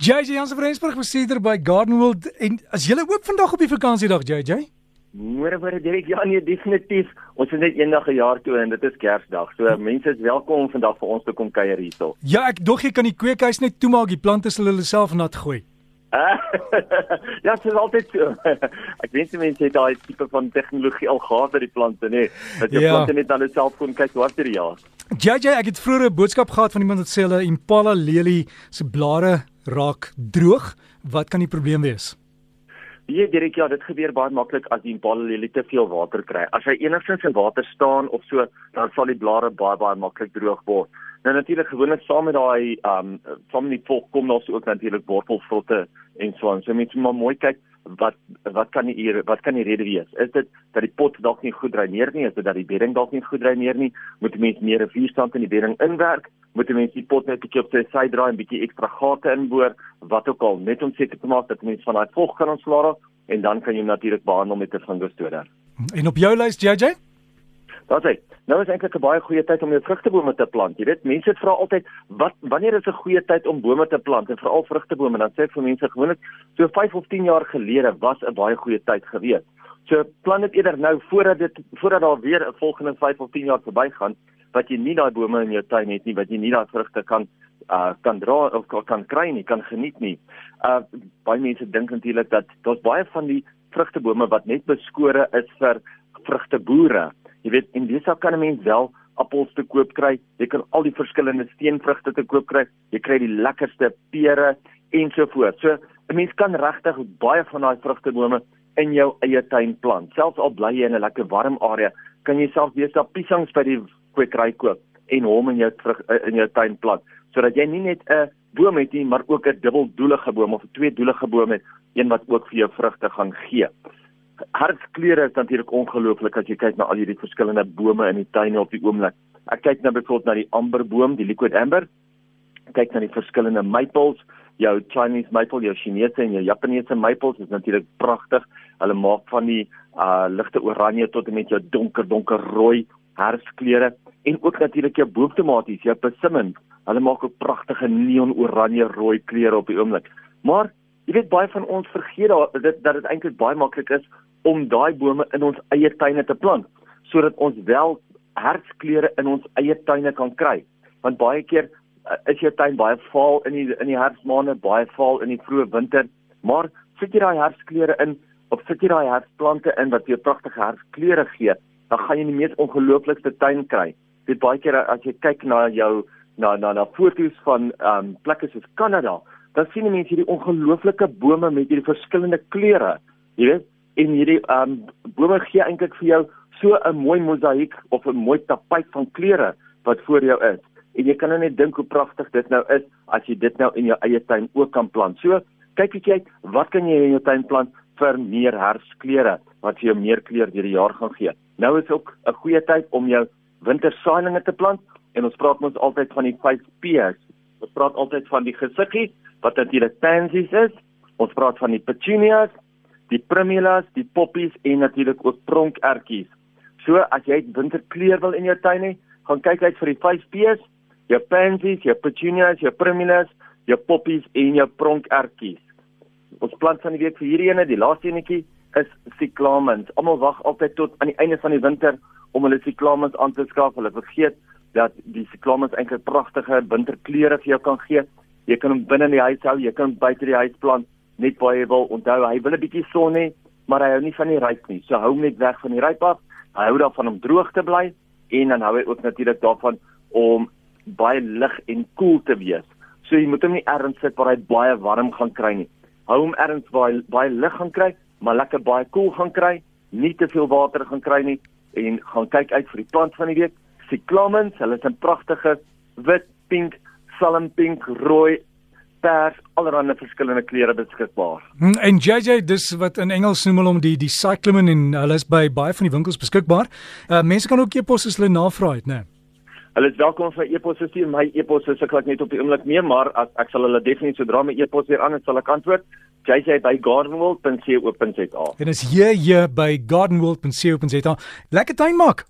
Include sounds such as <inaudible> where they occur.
JJ Jansen van Rensburg bestuurder by Gardenwold en as jy oop vandag op die vakansiedag JJ? Môre môre Derek, ja nee definitief. Ons is net eendag 'n jaar toe en dit is Kersdag. So hm. mense is welkom om vandag vir ons te kom kuier hierso. Ja, ek dog jy kan die kweekhuis net toemaak, die plante sal hulle self nat gooi. <laughs> ja, dit is altyd so. <laughs> ek weet mense het daai tipe van tegnologie al gehad by die plante, nê. Nee, dat jy ja. plante net aan hulself kon kyk wat vir die jaar. JJ, ek het vroeër 'n boodskap gehad van iemand wat sê hulle Impala lelie se blare raak droog. Wat kan die probleem wees? Ja, Dirk, ja, dit gebeur baie maklik as die Impala lelie te veel water kry. As hy enigstens in water staan of so, dan sal die blare baie baie maklik droog word. Nou natuurlik gewoonlik saam met daai um saam met die volk kom daar ook natuurlik wortelvrotte en so aan. So mense moet maar mooi kyk wat wat kan die wat kan die rede wees? Is dit dat die pot dalk nie goed dreineer nie? Is dit dat die bedding dalk nie goed dreineer nie? Moet mense meer rivierstand in die bedding inwerk? Moet mense die pot net 'n bietjie op sy sy draai en bietjie ekstra gate inboor? Wat ook al, net om seker te maak dat mense van daai vog kan ontslaa en dan kan jy natuurlik behandel met 'n fungostoder. En op jou lys JJ? Daar's hy. Nou is eintlik 'n baie goeie tyd om jou vrugtebome te plant. Jy weet, mense vra altyd wat wanneer is 'n goeie tyd om bome te plant en veral vrugtebome? Dan sê ek vir mense gewoonlik so 5 of 10 jaar gelede was 'n baie goeie tyd gewees. So plant dit eerder nou voordat dit voordat daar weer 'n volgende 5 of 10 jaar verbygaan wat jy nie daai bome in jou tuin het nie, wat jy nie daai vrugte kan uh kan dra of kan kry nie, kan geniet nie. Uh baie mense dink natuurlik dat daar's baie van die vrugtebome wat net beskore is vir vrugteboere. Jy weet, in dis kan 'n mens wel appels te koop kry. Jy kan al die verskillende steenvrugte te koop kry. Jy kry die lekkerste pere ensovoorts. So 'n mens kan regtig baie van daai vrugtebome in jou eie tuin plant. Selfs al bly jy in 'n lekker warm area, kan jy self besig piesangs by die kwekery koop en hom in jou vrug eh, in jou tuin plant sodat jy nie net 'n boom het nie, maar ook 'n dubbeldoelige boom of 'n tweedoelige boom het, een wat ook vir jou vrugte gaan gee hartkleure is natuurlik ongelooflik as jy kyk na al hierdie verskillende bome in die tuine op die oomblik. Ek kyk nou byvoorbeeld na die amberboom, die liquid amber. Ek kyk na die verskillende maples, jou Chinese maple, jou Chinese en jou Japaneese maples is natuurlik pragtig. Hulle maak van die uh ligte oranje tot en met jou donker donker rooi herfskleure en ook natuurlik jou boomtomaties, jou persimmons. Hulle maak ook pragtige neon oranje rooi kleure op die oomblik. Maar jy weet baie van ons vergeet dat dit dat dit eintlik baie maklik is om daai bome in ons eie tuine te plant sodat ons wel herfskleure in ons eie tuine kan kry. Want baie keer uh, is jou tuin baie vaal in die in die herfsmaande, baie vaal in die vroeë winter, maar sit jy daai herfskleure in of sit jy daai herfsplante in wat jou pragtige herfskleure gee, dan gaan jy die mees ongelooflikste tuin kry. Dit baie keer as jy kyk na jou na na na foto's van ehm um, plekke soos Kanada, dan sien jy mense hierdie ongelooflike bome met hierdie verskillende kleure. Jy weet, en hierdie um bome gee eintlik vir jou so 'n mooi mosaïek of 'n mooi tapijt van kleure wat voor jou is. En jy kan nou net dink hoe pragtig dit nou is as jy dit nou in jou eie tuin ook kan plant. So, kyk ek kyk, wat kan jy in jou tuin plant vir meer herfskleure wat vir jou meer kleur deur die jaar gaan gee. Nou is ook 'n goeie tyd om jou wintersaailinge te plant en ons praat mos altyd van die 5 P's. Ons praat altyd van die gesiggies wat natuurlik pansies is. Ons praat van die petunias die primulas, die poppies en natuurlik ook pronkertjies. So as jy winterkleur wil in jou tuin hê, gaan kyk uit vir die 5 P's: jou pansies, jou petunias, jou primulas, jou poppies en jou pronkertjies. Ons plant van die week vir hierdie ene, die laaste enetjie is cyclamens. Almal wag altyd tot aan die einde van die winter om hulle cyclamens aan te skaf. Hulle vergeet dat die cyclamens eintlik pragtige winterkleure vir jou kan gee. Jy kan hom binne in die huis hou, jy kan buite die huis plant net baie wil onthou hy wil 'n bietjie son hê maar hy hou nie van die ryp nie so hou hom net weg van die ryp af hy hou daarvan om droog te bly en dan hou hy ook natuurlik daarvan om baie lig en koel cool te wees so jy moet hom nie ergens sit waar hy baie warm gaan kry nie hou hom ergens waar hy baie lig gaan kry maar lekker baie koel cool gaan kry nie te veel water gaan kry nie en gaan kyk uit vir die plant van die week cyclamens hulle is 'n pragtige wit pink salmpink rooi pers allerlei verskillende kleure beskikbaar. Hmm, en JJ dis wat in Engels noem hulle om die die cyclamen en hulle is by baie van die winkels beskikbaar. Uh mense kan ook e-pos as hulle navraag het, né? Nee. Hulle is welkom vir e-pos stuur. My e-pos is ek net op die oomblik mee, maar as ek sal hulle definitief sodra my e-pos weer aan het sal ek antwoord. JJ by gardenworld.co.za. En jy hier by gardenworld.co.za lekker tuin maak.